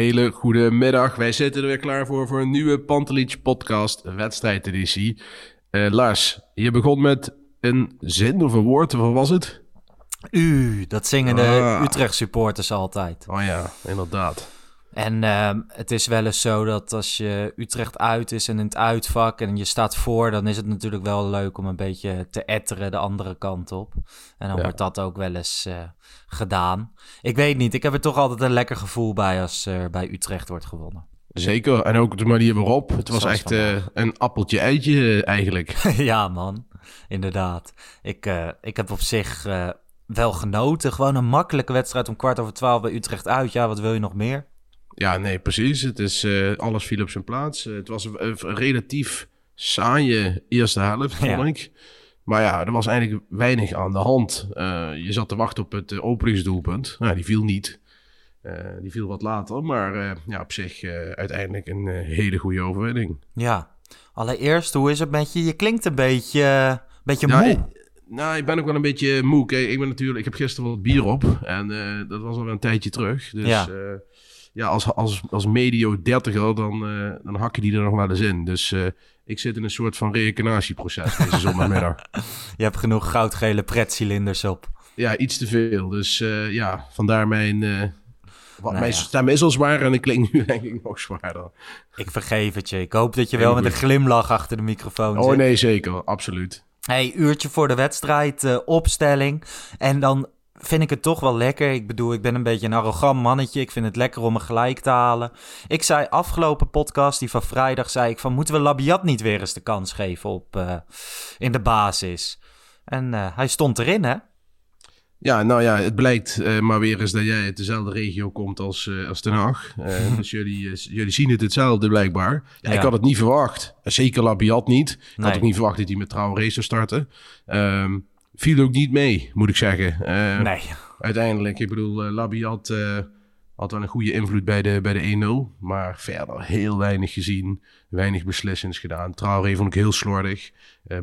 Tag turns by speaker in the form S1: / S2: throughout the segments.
S1: Hele goede middag. Wij zitten er weer klaar voor voor een nieuwe Pantelich podcast wedstrijdeditie. Eh Lars, je begon met een zin of een woord, wat was het?
S2: U, dat zingen de
S1: Ah.
S2: Utrecht supporters altijd.
S1: Oh ja, inderdaad.
S2: En ehm, het is wel eens zo dat als je Utrecht uit is en in het uitvak en je staat voor, dan is het natuurlijk wel leuk om een beetje te etteren de andere kant op. En dan
S1: Ja.
S2: wordt dat ook wel eens eh, gedaan. Ik weet niet, ik heb er toch altijd een lekker gevoel bij als er bij Utrecht wordt gewonnen.
S1: Zeker, en ook de manier waarop. Het was
S2: Zoals
S1: echt eh, een appeltje-eitje eh, eigenlijk.
S2: ja, man. Inderdaad. Ik, ik heb op zich wel genoten. Gewoon een makkelijke wedstrijd om kwart over twaalf bij Utrecht uit. Ja, wat wil je nog meer?
S1: Ja, nee, precies. Het is, eh, alles viel op zijn plaats. Eh, het was een, een relatief saaie eerste helft, vond
S2: Ja.
S1: ik. Maar ja, er was eigenlijk weinig aan de hand. Eh, je zat te wachten op het openingsdoelpunt. Nou, die viel niet. Die viel wat later. Maar ja, op zich uiteindelijk een hele goede overwinning.
S2: Ja. Allereerst, hoe is het met je? Je klinkt een beetje, eh, beetje
S1: Ja,
S2: moe.
S1: ik- nou, ik ben ook wel een beetje moe. Kijk, ik ben natuurlijk, ik heb gisteren wat bier op. En dat was alweer een tijdje terug. Dus
S2: Ja.
S1: Ja, als, als, als medio dertiger, dan, eh, dan hak je die er nog wel eens in. Dus eh, ik zit in een soort van reïncarnatieproces deze zondagmiddag.
S2: Je hebt genoeg goudgele pretcilinders op.
S1: ja, iets te veel. Dus eh, ja, vandaar mijn... wat,
S2: Nou
S1: mijn
S2: ja.
S1: stem is al zwaar en ik klink nu denk ik nog zwaarder.
S2: Ik vergeef het je. Ik hoop dat je wel met een glimlach achter de microfoon
S1: Oh
S2: zit.
S1: nee, zeker. Absoluut.
S2: Hey, uurtje voor de wedstrijd, opstelling. En dan vind ik het toch wel lekker. Ik bedoel, ik ben een beetje een arrogant mannetje. Ik vind het lekker om me gelijk te halen. Ik zei afgelopen podcast, die van vrijdag, zei ik van... moeten we Labiat niet weer eens de kans geven op, eh, in de basis? En eh, hij stond erin, hè?
S1: Ja, nou ja, het blijkt eh, maar weer eens dat jij uit dezelfde regio komt als, als Den Haag. Dus jullie, jullie zien het hetzelfde blijkbaar. Ja,
S2: Ja.
S1: Ik had het niet verwacht. Zeker Labiat niet. Ik
S2: Nee.
S1: had ook niet verwacht dat hij met Traoré zou starten. Ehm, viel ook niet mee, moet ik zeggen. Eh,
S2: Nee.
S1: Uiteindelijk, ik bedoel, eh, had wel een goede invloed bij de, bij de 1-0. Maar verder heel weinig gezien. Weinig beslissings gedaan. Traoré vond ik heel slordig.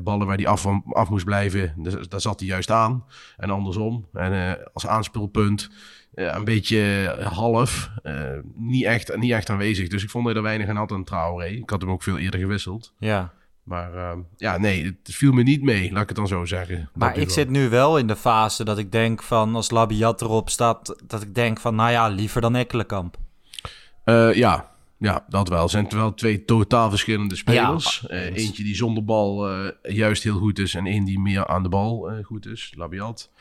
S1: Ballen waar hij af, af moest blijven, daar, daar zat hij juist aan. En andersom. En als aanspeelpunt een beetje half. niet, echt, niet echt aanwezig. Dus ik vond dat hij er weinig aan had aan Traoré. Ik had hem ook veel eerder gewisseld.
S2: Ja.
S1: Maar eh, ja, nee, het viel me niet mee. Laat ik het dan zo zeggen.
S2: Maar ik zit nu wel in de fase dat ik denk van... als Labiat erop staat, dat ik denk van... nou ja, liever dan Ekkelenkamp.
S1: Eh, ja, ja, dat wel. Het zijn wel twee totaal verschillende spelers.
S2: Ja,
S1: Eh, eentje die zonder bal eh, juist heel goed is en één die meer aan de bal eh, goed is, Labiat.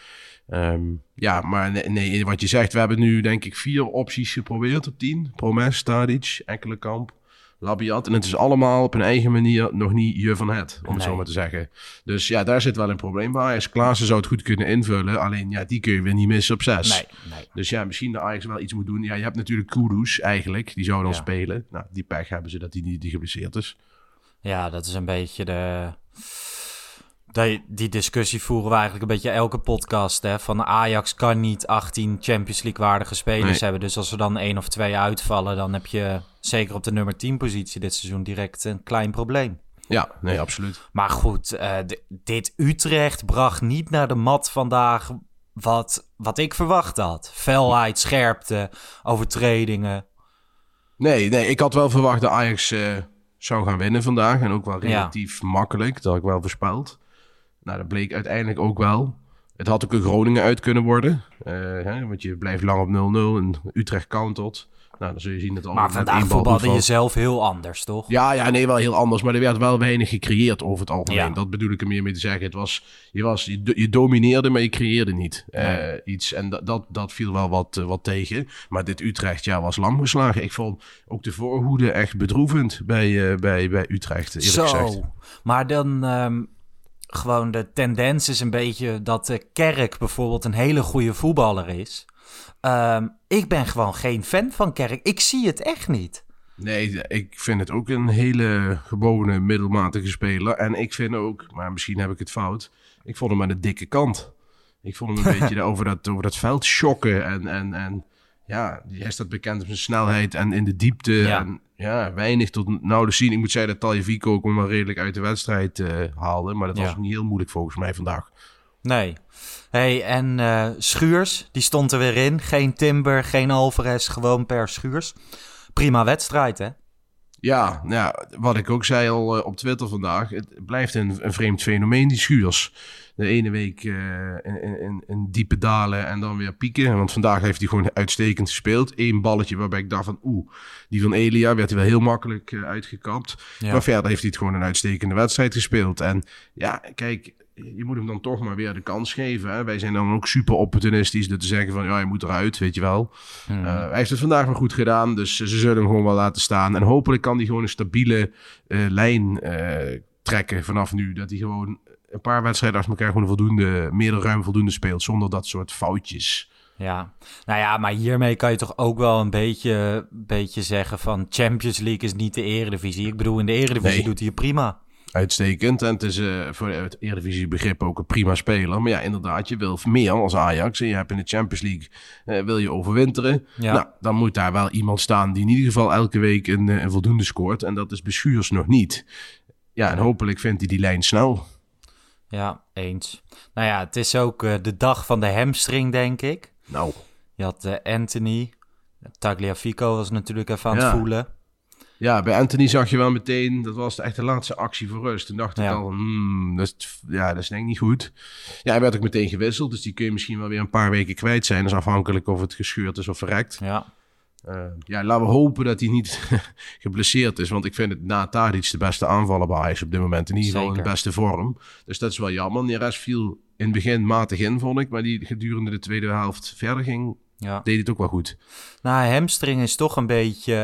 S1: Ehm, ja, maar nee, nee, wat je zegt, we hebben nu denk ik vier opties geprobeerd op tien. Promes, Tadic, Ekkelenkamp, Labiat. En het is allemaal op een eigen manier nog niet je van het, om het
S2: Nee.
S1: zo maar te zeggen. Dus ja, daar zit wel een probleem bij. Ajax Klaassen zou het goed kunnen invullen, alleen ja, die kun je weer niet missen op zes.
S2: Nee, nee.
S1: Dus ja, misschien dat Ajax wel iets moet doen. Ja, je hebt natuurlijk Kudus eigenlijk. Die zou dan
S2: Ja.
S1: spelen. Nou, die pech hebben ze dat hij niet die geblesseerd is.
S2: Ja, dat is een beetje de... Die, die discussie voeren we eigenlijk een beetje elke podcast. Hè? Van Ajax kan niet 18 Champions League waardige spelers
S1: Nee.
S2: hebben. Dus als er dan één of twee uitvallen, dan heb je zeker op de nummer 10 positie dit seizoen direct een klein probleem.
S1: Ja, nee, absoluut.
S2: Maar goed, eh, dit Utrecht bracht niet naar de mat vandaag wat, wat ik verwacht had. Felheid, scherpte, overtredingen.
S1: Nee, nee, ik had wel verwacht dat Ajax eh, zou gaan winnen vandaag. En ook wel
S2: Ja.
S1: relatief makkelijk. Dat had ik wel voorspeld. Nou, dat bleek uiteindelijk ook wel. Het had ook een Groningen uit kunnen worden. Eh, hè, want je blijft lang op 0-0 en Utrecht countert. Nou, dan zul je zien dat
S2: Maar vandaag voetbalde je zelf heel anders, toch?
S1: Ja, ja, nee, wel heel anders. Maar er werd wel weinig gecreëerd over het algemeen.
S2: Ja.
S1: Dat bedoel ik er meer mee te zeggen. Het was, je, was, je, do- je domineerde, maar je creëerde niet eh, iets. En dat, dat, dat viel wel wat, eh, wat tegen. Maar dit Utrecht ja, was lam geslagen. Ik vond ook de voorhoede echt bedroevend bij, bij, bij Utrecht, eerlijk
S2: Zo.
S1: gezegd.
S2: Maar dan ehm, gewoon de tendens is een beetje dat de Kerk bijvoorbeeld een hele goede voetballer is. Ehm, ik ben gewoon geen fan van Kerk. Ik zie het echt niet.
S1: Nee, ik vind het ook een hele gewone middelmatige speler. En ik vind ook, maar misschien heb ik het fout, ik vond hem aan de dikke kant. Ik vond hem een beetje over dat, over dat veld schokken. En, en, en ja, hij staat bekend om zijn snelheid en in de diepte.
S2: Ja.
S1: En ja, weinig tot nauwelijks zien. Ik moet zeggen dat Taljevico ook wel redelijk uit de wedstrijd eh, haalde. Maar dat
S2: Ja.
S1: was niet heel moeilijk volgens mij vandaag.
S2: Nee. Hey, en eh, Schuurs, die stond er weer in. Geen Timber, geen Alvarez, gewoon per Schuurs. Prima wedstrijd, hè?
S1: Ja, nou wat ik ook zei al eh, op Twitter vandaag. Het blijft een, een vreemd fenomeen, die schuurs. De ene week eh, in, in, in, diepe dalen en dan weer pieken. Want vandaag heeft hij gewoon uitstekend gespeeld. Eén balletje waarbij ik dacht van oeh, die van Elia werd hij wel heel makkelijk eh, uitgekapt.
S2: Ja.
S1: Maar verder heeft hij het gewoon een uitstekende wedstrijd gespeeld. En ja, kijk, je moet hem dan toch maar weer de kans geven. Hè? Wij zijn dan ook super opportunistisch door te zeggen van ja, je moet eruit, weet je wel.
S2: Hmm.
S1: Eh, hij heeft het vandaag wel goed gedaan, dus ze zullen hem gewoon wel laten staan. En hopelijk kan hij gewoon een stabiele eh, lijn eh, trekken vanaf nu. Dat hij gewoon een paar wedstrijden achter elkaar gewoon voldoende, meer dan ruim voldoende speelt, zonder dat soort foutjes.
S2: Ja, nou ja, maar hiermee kan je toch ook wel een beetje, beetje zeggen van Champions League is niet de eredivisie. Ik bedoel, in de eredivisie
S1: Nee.
S2: doet hij prima.
S1: Uitstekend. En het is eh, voor het Eredivisie begrip ook een prima speler. Maar ja, inderdaad, je wil meer als Ajax. En je hebt in de Champions League, eh, wil je overwinteren.
S2: Ja.
S1: Nou, dan moet daar wel iemand staan die in ieder geval elke week een, eh, een voldoende scoort. En dat is Beschuurs nog niet. Ja, en hopelijk vindt hij die lijn snel.
S2: Ja, eens. Nou ja, het is ook de dag van de hamstring, denk ik.
S1: Nou,
S2: Je had Anthony, Tagliafico was natuurlijk even aan
S1: Ja.
S2: het voelen.
S1: Ja, bij Anthony zag je wel meteen, dat was echt de laatste actie voor rust. Toen dacht ik
S2: Ja.
S1: al, hmm, dat, is, ja, dat is denk ik niet goed. Ja, hij werd ook meteen gewisseld, dus die kun je misschien wel weer een paar weken kwijt zijn. Dat is afhankelijk of het gescheurd is of verrekt.
S2: Ja,
S1: Eh, ja, laten we hopen dat hij niet geblesseerd is. Want ik vind het na Tadic de beste aanvaller bij Ajax op dit moment. In ieder geval in de beste vorm. Dus dat is wel jammer. Neres viel in het begin matig in, vond ik. Maar die gedurende de tweede helft verder ging,
S2: ja.
S1: deed het ook wel goed.
S2: Nou, hamstring is toch een beetje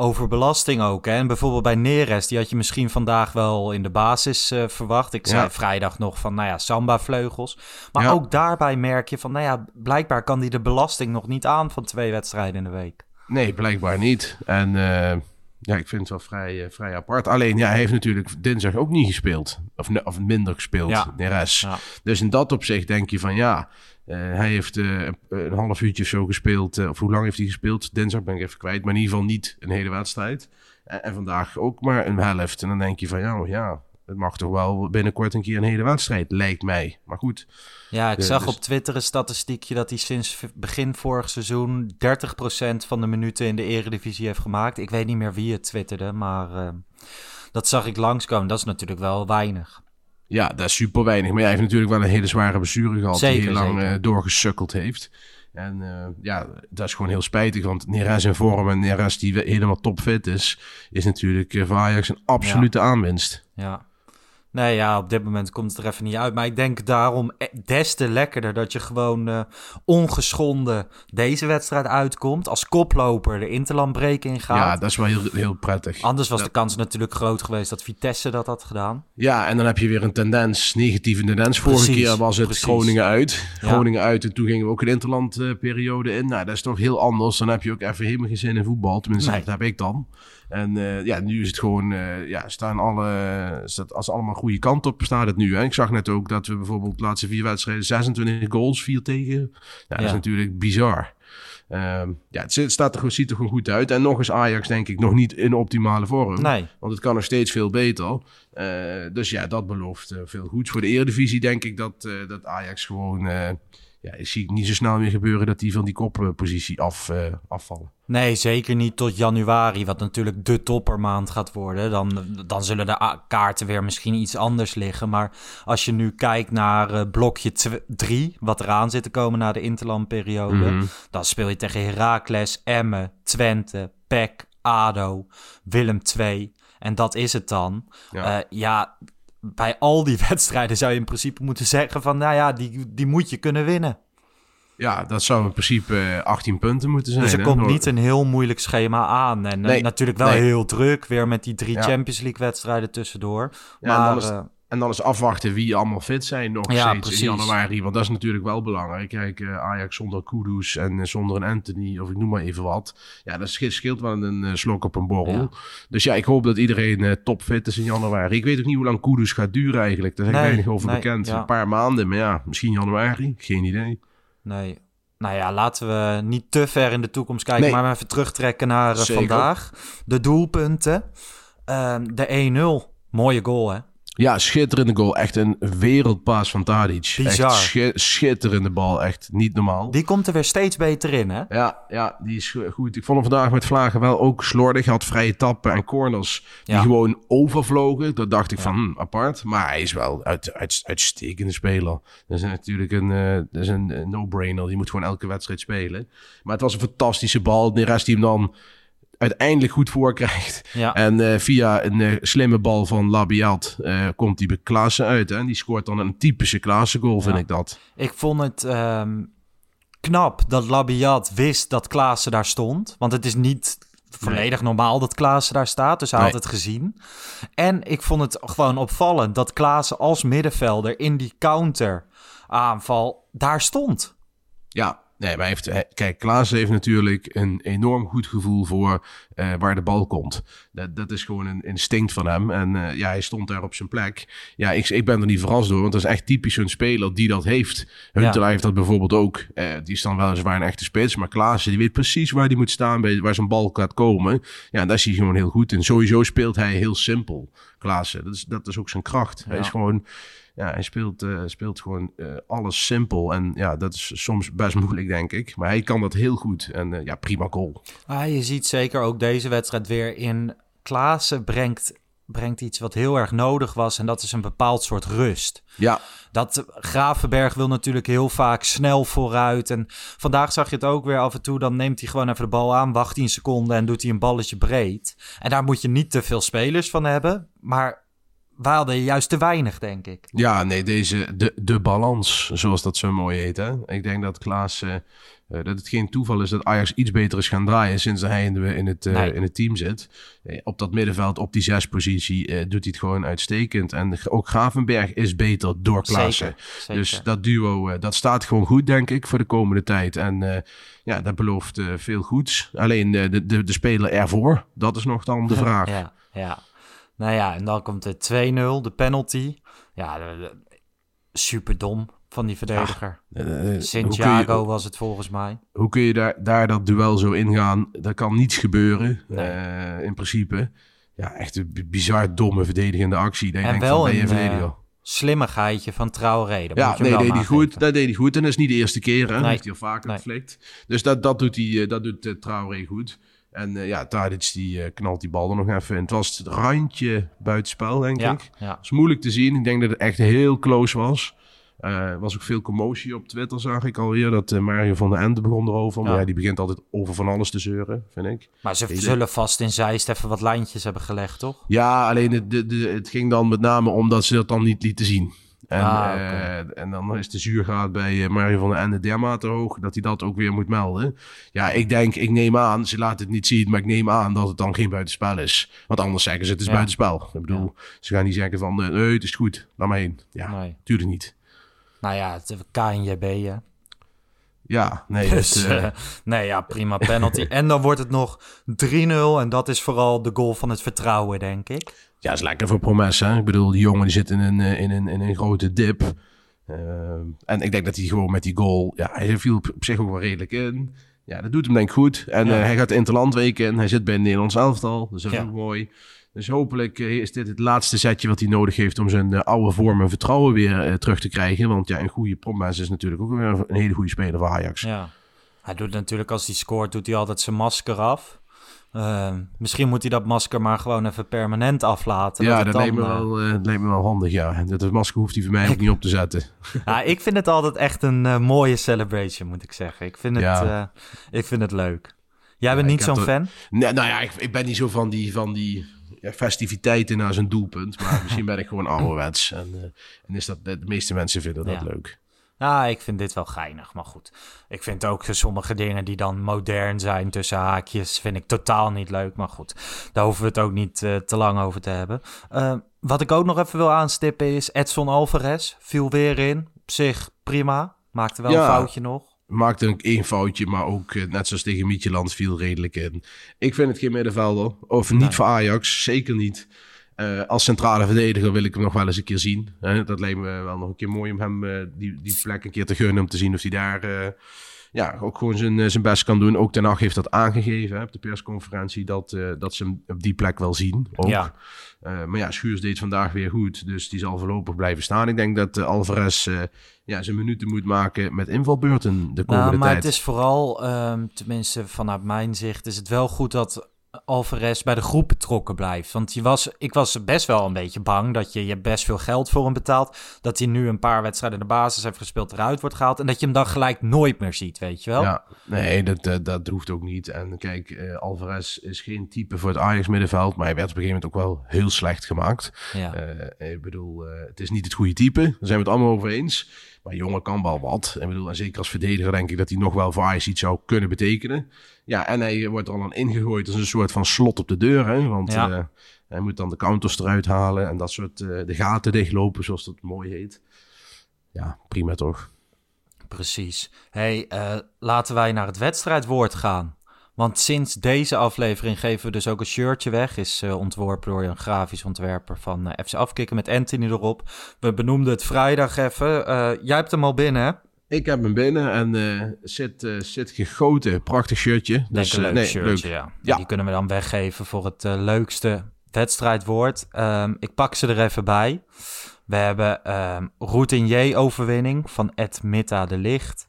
S2: eh, overbelasting ook. Hè? En bijvoorbeeld bij Neres, die had je misschien vandaag wel in de basis eh, verwacht. Ik zei
S1: Ja.
S2: vrijdag nog van, nou ja, samba-vleugels. Maar
S1: Ja.
S2: ook daarbij merk je van, nou ja, blijkbaar kan die de belasting nog niet aan van twee wedstrijden in de week.
S1: Nee, blijkbaar niet. En eh, ja, ik vind het wel vrij, eh, vrij apart. Alleen, ja, hij heeft natuurlijk dinsdag ook niet gespeeld. Of, of minder gespeeld,
S2: Ja.
S1: Neres.
S2: Ja.
S1: Dus in dat opzicht denk je van ja, eh, hij heeft eh, een half uurtje of zo gespeeld. of hoe lang heeft hij gespeeld? Dinsdag ben ik even kwijt. Maar in ieder geval niet een hele wedstrijd. En, en vandaag ook maar een helft. En dan denk je van ja, oh ja, het mag toch wel binnenkort een keer een hele wedstrijd, lijkt mij. Maar goed,
S2: Ja, ik
S1: Ja,
S2: zag
S1: dus-
S2: op Twitter een statistiekje dat hij sinds begin vorig seizoen 30% van de minuten in de eredivisie heeft gemaakt. Ik weet niet meer wie het twitterde, maar eh, dat zag ik langskomen. Dat is natuurlijk wel weinig.
S1: ja, dat is super weinig. Maar hij heeft natuurlijk wel een hele zware blessure gehad.
S2: Zeker,
S1: die heel lang eh, doorgesukkeld heeft. En eh, ja, dat is gewoon heel spijtig. Want Neres in vorm en Neres die helemaal topfit is... is natuurlijk eh, voor Ajax een absolute aanwinst.
S2: Ja. Nee, ja, op dit moment komt het er even niet uit. Maar ik denk daarom e- des te lekkerder dat je gewoon eh, ongeschonden deze wedstrijd uitkomt. Als koploper de interlandbreek ingaat.
S1: Ja, dat is wel heel, heel prettig.
S2: Anders was
S1: dat-
S2: de kans natuurlijk groot geweest dat Vitesse dat had gedaan.
S1: Ja, en dan heb je weer een tendens, negatieve tendens. Vorige
S2: Precies,
S1: keer was het
S2: precies.
S1: Groningen uit.
S2: Ja.
S1: Groningen uit en toen gingen we ook een interlandperiode in. Nou, dat is toch heel anders. Dan heb je ook even helemaal geen zin in voetbal. Tenminste,
S2: Nee.
S1: dat heb ik dan. En eh, ja, nu is het gewoon, eh, ja, staan alle, staat, als allemaal goede kant op, staat het nu. Hè? Ik zag net ook dat we bijvoorbeeld de laatste vier wedstrijden 26 goals, 4 tegen. Ja, dat is natuurlijk bizar. Ehm, ja, het staat er, ziet er gewoon goed uit. En nog eens Ajax, denk ik, nog niet in optimale vorm.
S2: Nee.
S1: Want het kan nog steeds veel beter. Eh, dus ja, dat belooft veel goeds. Voor de Eredivisie denk ik dat, dat Ajax gewoon... eh, ja, ik zie het niet zo snel meer gebeuren dat die van die koppositie af, eh, afvallen.
S2: Nee, zeker niet tot januari, wat natuurlijk de toppermaand gaat worden. Dan, dan zullen de kaarten weer misschien iets anders liggen. Maar als je nu kijkt naar eh, blokje 3, wat eraan zit te komen na de interlandperiode...
S1: Mhm.
S2: dan speel je tegen Heracles, Emmen, Twente, PEC, ADO, Willem II. En dat is het dan.
S1: Ja.
S2: Ja, ja bij al die wedstrijden zou je in principe moeten zeggen van... nou ja, die, die moet je kunnen winnen.
S1: Ja, dat zou in principe eh, 18 punten moeten zijn.
S2: Dus er komt niet een heel moeilijk schema aan. En eh,
S1: Nee,
S2: natuurlijk wel
S1: nee.
S2: heel druk. Weer met die drie
S1: Ja.
S2: Champions League wedstrijden tussendoor.
S1: Ja,
S2: maar eh,
S1: En dan is afwachten wie allemaal fit zijn nog
S2: Ja,
S1: steeds
S2: precies.
S1: in januari. Want dat is natuurlijk wel belangrijk. Kijk, eh, Ajax zonder Kudus en eh, zonder een Anthony, of ik noem maar even wat. Ja, dat scheelt, wel een eh, slok op een borrel.
S2: Ja.
S1: Dus ja, ik hoop dat iedereen topfit is in januari. Ik weet ook niet hoe lang Kudus gaat duren eigenlijk. Daar is
S2: Nee,
S1: weinig over
S2: nee,
S1: bekend.
S2: ja.
S1: Een paar maanden, maar ja, misschien januari. Geen idee.
S2: nee. Nou ja, laten we niet te ver in de toekomst kijken.
S1: Nee.
S2: Maar even terugtrekken naar
S1: Zeker.
S2: vandaag. De doelpunten. Ehm, de 1-0. Mooie goal, hè?
S1: Ja, schitterende goal. Echt een wereldpaas van Tadic.
S2: Bizar.
S1: Echt schi- schitterende bal. Echt niet normaal.
S2: Die komt er weer steeds beter in, hè?
S1: Ja, ja, die is go- goed. Ik vond hem vandaag met Vlagen wel ook slordig. Hij had vrije tappen en corners die
S2: Ja.
S1: gewoon overvlogen. Dat dacht ik van hm, apart. Maar hij is wel uit, uit, uitstekende speler. Dat is natuurlijk een, eh, dat is een no-brainer. Die moet gewoon elke wedstrijd spelen. Maar het was een fantastische bal. De rest die hem dan uiteindelijk goed voor krijgt.
S2: Ja.
S1: En eh, via een eh, slimme bal van Labiat eh, komt hij bij Klaassen uit. Hè? En die scoort dan een typische Klaassen goal, vind ik dat.
S2: Ik vond het ehm, knap dat Labiat wist dat Klaassen daar stond. Want het is niet volledig normaal dat Klaassen daar staat. Dus hij
S1: Nee.
S2: had het gezien. En ik vond het gewoon opvallend dat Klaassen als middenvelder in die counter aanval daar stond.
S1: Ja, nee, maar heeft, hij- kijk, Klaas heeft natuurlijk een enorm goed gevoel voor eh, waar de bal komt. Dat, dat is gewoon een instinct van hem. En eh, ja, hij stond daar op zijn plek. Ja, ik, ik ben er niet verrast door, want dat is echt typisch een speler die dat heeft. Huntelaar heeft dat bijvoorbeeld ook. Eh, die is dan weliswaar een echte spits, maar Klaas die weet precies waar hij moet staan, bij, waar zijn bal gaat komen. Ja, daar is hij gewoon heel goed in. Sowieso speelt hij heel simpel, Klaassen. Dat is, dat is ook zijn kracht. Hij
S2: Ja.
S1: is gewoon... Ja, hij speelt, speelt gewoon alles simpel. En ja, dat is soms best moeilijk, denk ik. Maar hij kan dat heel goed. En ja, prima goal.
S2: Ah, je ziet zeker ook deze wedstrijd weer in. Klaassen brengt, brengt iets wat heel erg nodig was. En dat is een bepaald soort rust.
S1: Ja,
S2: Dat Gravenberg wil natuurlijk heel vaak snel vooruit. En vandaag zag je het ook weer af en toe. Dan neemt hij gewoon even de bal aan, wacht 10 seconden en doet hij een balletje breed. En daar moet je niet te veel spelers van hebben. Maar wij hadden juist te weinig, denk ik.
S1: ja nee, deze, de, de balans, zoals dat zo mooi heet. Hè? Ik denk dat Klaas, eh, eh, dat het geen toeval is dat Ajax iets beter is gaan draaien sinds hij in, de, in, het, eh,
S2: Nee.
S1: in het team zit. Op dat middenveld, op die zespositie, eh, doet hij het gewoon uitstekend. En ook Gravenberg is beter door Klaassen. Dus dat duo, dat staat gewoon goed, denk ik, voor de komende tijd. En ja, dat belooft veel goeds. Alleen de, de, de speler ervoor, dat is nog dan de vraag.
S2: Ja, ja. Nou ja, en dan komt de 2-0, de penalty. Ja, super dom van die verdediger.
S1: Je-
S2: Santiago was het volgens mij.
S1: Hoe kun je daar, daar dat duel zo ingaan? Dat kan niets gebeuren,
S2: Nee.
S1: eh, in principe. Ja, echt een bizar domme verdedigende actie. Je
S2: En
S1: denkt
S2: wel
S1: van, ben je
S2: een eh, slimmigheidje van Traoré. Dat
S1: Ja,
S2: moet je
S1: nee, deed hij goed. Dat deed hij goed. En dat is niet de eerste keer. Hè?
S2: Nee.
S1: heeft hij al vaker
S2: Nee.
S1: geflikt. Dus dat, dat doet, hij, eh, dat doet Traoré goed. En eh, ja, Tadic die eh, knalt die bal er nog even in. Het was het randje buitenspel, denk
S2: Ja,
S1: ik.
S2: ja.
S1: Het is moeilijk te zien. Ik denk dat het echt heel close was. Eh, Er was ook veel commotie op Twitter, zag ik alweer. Dat eh, Mario van der Ende begon erover. Maar
S2: Ja.
S1: ja, die begint altijd over van alles te zeuren, vind ik.
S2: Maar ze
S1: Hele-
S2: zullen vast in Zeist even wat lijntjes hebben gelegd, toch?
S1: Ja, alleen het, de, de, het ging dan met name omdat ze dat dan niet lieten zien. En,
S2: Ah,
S1: eh, en dan is de zuurgraad bij eh, Mario van der Ende dermate hoog dat hij dat ook weer moet melden. Ja, ik denk, ik neem aan, ze laten het niet zien, maar ik neem aan dat het dan geen buitenspel is. Want anders zeggen ze het is
S2: Ja.
S1: buitenspel. Ik bedoel, ze gaan niet zeggen van, eh, nee, het is goed, laat maar heen. Ja,
S2: Nee.
S1: tuurlijk niet.
S2: Nou ja, het KNJB, hè.
S1: Ja, nee,
S2: Dus,
S1: eh,
S2: nee, ja, prima penalty. en dan wordt het nog 3-0 en dat is vooral de goal van het vertrouwen, denk ik.
S1: Ja, is lekker voor Promes. Hè? Ik bedoel, die jongen die zit in een, eh, in een, in een grote dip. Eh, en ik denk dat hij gewoon met die goal... Ja, hij viel op, op zich ook wel redelijk in. Ja, dat doet hem denk ik goed. En
S2: Ja.
S1: eh, hij gaat de Interlandweek in. Hij zit bij het Nederlands elftal. Dus dat is
S2: Ja.
S1: ook mooi. Dus hopelijk is dit het laatste setje wat hij nodig heeft... om zijn oude vorm en vertrouwen weer terug te krijgen. Want ja, een goede Promes is natuurlijk ook weer een hele goede speler voor Ajax.
S2: Ja. Hij doet natuurlijk, als hij scoort, doet hij altijd zijn masker af. Eh, misschien moet hij dat masker maar gewoon even permanent aflaten.
S1: Ja, dat lijkt me, wel, eh, dat lijkt me wel handig, ja. Dat masker hoeft hij voor mij ook niet op te zetten.
S2: Ja, ik vind het altijd echt een eh, mooie celebration, moet ik zeggen. Ik vind het,
S1: Ja.
S2: eh, ik vind het leuk. Jij bent niet zo'n
S1: er-
S2: fan?
S1: Nee, nou ja, ik, ik ben niet zo van die, van die ja, festiviteiten naar zijn doelpunt. Maar misschien ben ik gewoon ouderwets. En, en is dat, de meeste mensen vinden dat leuk.
S2: Ja, ik vind dit wel geinig, maar goed. Ik vind ook sommige dingen die dan modern zijn tussen haakjes, vind ik totaal niet leuk. Maar goed, daar hoeven we het ook niet eh, te lang over te hebben. Eh, wat ik ook nog even wil aanstippen is Edson Alvarez. Viel weer in. Op zich prima. Maakte wel
S1: Ja.
S2: een foutje nog.
S1: Maakte één foutje, maar ook eh, net zoals tegen Mietjeland viel redelijk in. Ik vind het geen middenvelder. Of niet
S2: Nee.
S1: voor Ajax, zeker niet. Eh, als centrale verdediger wil ik hem nog wel eens een keer zien. Hè? Dat lijkt me wel nog een keer mooi om hem eh, die, die plek een keer te gunnen. Om te zien of hij daar eh, ja, ook gewoon zijn, zijn best kan doen. Ook Ten Hag heeft dat aangegeven hè, op de persconferentie. Dat, dat ze hem op die plek wel zien. Ook.
S2: Ja.
S1: Maar ja, Schuurs deed vandaag weer goed. Dus die zal voorlopig blijven staan. Ik denk dat Alvarez ja, zijn minuten moet maken met invalbeurten de komende
S2: Nou, maar
S1: tijd.
S2: het is vooral, ehm, tenminste vanuit mijn zicht, is het wel goed dat Alvarez bij de groep betrokken blijft. Want je was, ik was best wel een beetje bang dat je, je hebt best veel geld voor hem betaalt. Dat hij nu een paar wedstrijden in de basis heeft gespeeld, eruit wordt gehaald. En dat je hem dan gelijk nooit meer ziet, weet je wel?
S1: Ja, nee, dat, dat, dat hoeft ook niet. En kijk, eh, Alvarez is geen type voor het Ajax middenveld, maar hij werd op een gegeven moment ook wel heel slecht gemaakt.
S2: Ja.
S1: Eh, ik bedoel, eh, het is niet het goede type, daar zijn we het allemaal over eens. Maar jongen kan wel wat. Ik bedoel, en zeker als verdediger denk ik dat hij nog wel voor Ajax iets zou kunnen betekenen. Ja, en hij wordt er al aan ingegooid als een soort van slot op de deur. Hè? Want
S2: Ja.
S1: eh, hij moet dan de counters eruit halen en dat soort eh, de gaten dichtlopen, zoals dat mooi heet. Ja, prima toch?
S2: Precies. hey, eh, laten wij naar het wedstrijdwoord gaan. Want sinds deze aflevering geven we dus ook een shirtje weg. Is eh, ontworpen door een grafisch ontwerper van eh, FC Afkikken met Anthony erop. We benoemden het vrijdag even. Eh, jij hebt hem al binnen, hè?
S1: Ik heb hem binnen en zit, zit gegoten. Prachtig shirtje. Dus,
S2: een leuk
S1: nee,
S2: shirtje,
S1: leuk.
S2: ja.
S1: Ja.
S2: Die kunnen we dan weggeven voor het leukste wedstrijdwoord. Ehm, ik pak ze er even bij. We hebben ehm routinier-overwinning van Ed Mitta de Licht.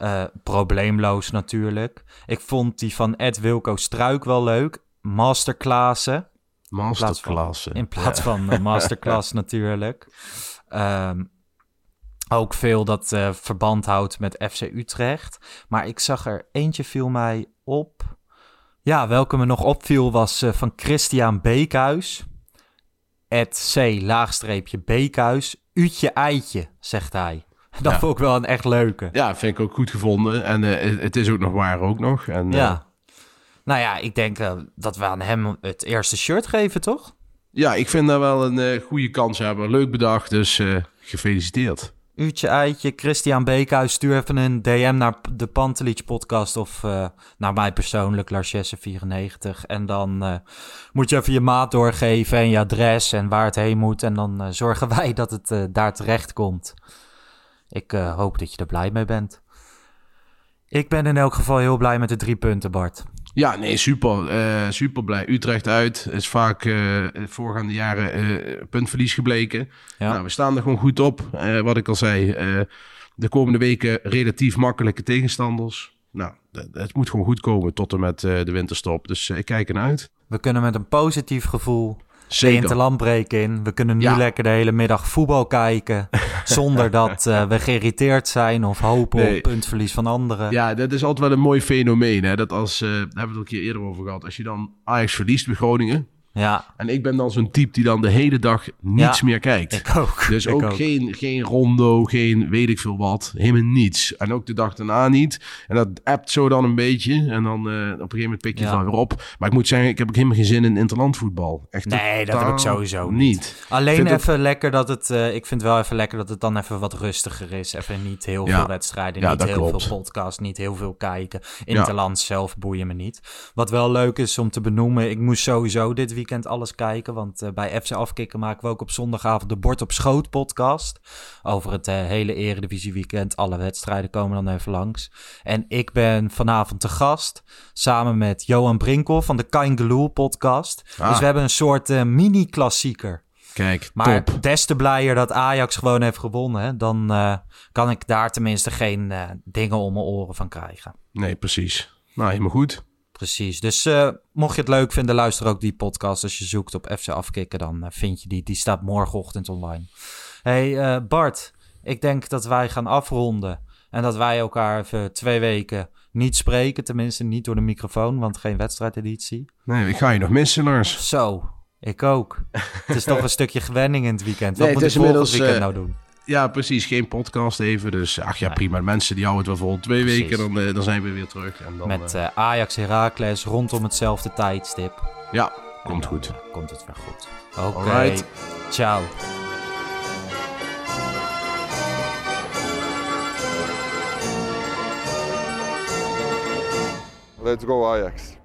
S2: Eh, probleemloos natuurlijk. Ik vond die van Ed Wilco Struik wel leuk. Masterclassen.
S1: Masterclass.
S2: In plaats van eh, masterclass natuurlijk. Ehm, ook veel dat eh, verband houdt met FC Utrecht. Maar ik zag er eentje viel mij op. Ja, welke me nog opviel was van Christian Beekhuis. Het C, laagstreepje Beekhuis. Uutje eitje, zegt hij. Dat
S1: Ja.
S2: vond ik wel een echt leuke.
S1: Ja, vind ik ook goed gevonden. En eh, het- is ook nog waar ook nog. En, eh,
S2: Ja. Nou ja, ik denk eh, dat we aan hem het eerste shirt geven, toch?
S1: ja, ik vind daar wel een eh, goede kans hebben. Leuk bedacht, dus eh, gefeliciteerd.
S2: Uurtje eitje, Christian Beekhuis, stuur even een DM naar de Pantelich podcast of eh, naar mij persoonlijk, Larsjesse94. En dan eh, moet je even je maat doorgeven en je adres en waar het heen moet. En dan eh, zorgen wij dat het eh, daar terecht komt. Ik eh, hoop dat je er blij mee bent. Ik ben in elk geval heel blij met de drie punten, Bart.
S1: Ja, nee, super. eh, super blij. Utrecht uit is vaak eh voorgaande jaren eh, puntverlies gebleken.
S2: Ja.
S1: Nou, we staan er gewoon goed op. Wat ik al zei, de komende weken relatief makkelijke tegenstanders. Nou, het moet gewoon goed komen tot en met de winterstop. Dus ik kijk ernaar uit.
S2: We kunnen met een positief gevoel
S1: Zeker.
S2: interlandbreek in. We kunnen nu
S1: Ja.
S2: lekker de hele middag voetbal kijken. zonder dat eh, we geïrriteerd zijn of hopen
S1: Nee.
S2: op puntverlies van anderen.
S1: Ja, dat is altijd wel een mooi fenomeen. Hè? Dat als, eh, daar hebben we het een keer eerder over gehad. Als je dan Ajax verliest bij Groningen.
S2: Ja,
S1: En ik ben dan zo'n type die dan de hele dag niets
S2: Ja,
S1: meer kijkt.
S2: ik ook.
S1: Dus
S2: Ik
S1: ook, Geen, geen rondo, geen weet ik veel wat. Helemaal niets. En ook de dag daarna niet. En dat appt zo dan een beetje. En dan eh, op een gegeven moment pik je
S2: Ja.
S1: wel weer op. Maar ik moet zeggen, ik heb ook helemaal geen zin in interlandvoetbal. Echt
S2: Nee, dat heb ik sowieso
S1: niet.
S2: Alleen
S1: vind het-
S2: even lekker dat het... eh, ik vind wel even lekker dat het dan even wat rustiger is. Even niet heel
S1: Ja.
S2: veel wedstrijden, niet heel
S1: klopt.
S2: veel podcasts, niet heel veel kijken. Interland zelf boeien me niet. Wat wel leuk is om te benoemen, ik moest sowieso dit weekend alles kijken. Want eh, bij FC Afkikken maken we ook op zondagavond de Bord op Schoot podcast. Over het eh, hele Eredivisie weekend. Alle wedstrijden komen dan even langs. En ik ben vanavond te gast samen met Johan Brinkel van de Kain Geloel podcast.
S1: Ah.
S2: Dus we hebben een soort eh, mini-klassieker.
S1: Kijk,
S2: Maar
S1: top.
S2: des te blijer dat Ajax gewoon heeft gewonnen. hè. Dan kan ik daar tenminste geen dingen om mijn oren van krijgen.
S1: Nee, precies. Nou, helemaal goed.
S2: Precies. Dus eh, mocht je het leuk vinden, luister ook die podcast. Als je zoekt op FC Afkikken, dan eh, vind je die. Die staat morgenochtend online. hey, eh, Bart, ik denk dat wij gaan afronden. En dat wij elkaar even twee weken niet spreken. Tenminste, niet door de microfoon, want geen wedstrijdeditie.
S1: Nee, ik ga je nog missen, Lars.
S2: Zo, ik ook. het is toch een stukje gewenning in het weekend. Wat
S1: Nee,
S2: moet ik volgend weekend nou doen?
S1: Ja, precies. Geen podcast even. Dus ach ja,
S2: Nee.
S1: prima. Mensen die houden het wel vol. Twee
S2: Precies.
S1: weken, dan, eh, dan zijn we weer terug. En dan,
S2: Met
S1: eh,
S2: eh, Ajax Heracles rondom hetzelfde tijdstip.
S1: ja, komt
S2: Dan,
S1: goed.
S2: komt het weer goed. Oké, ciao.
S3: Let's go Ajax.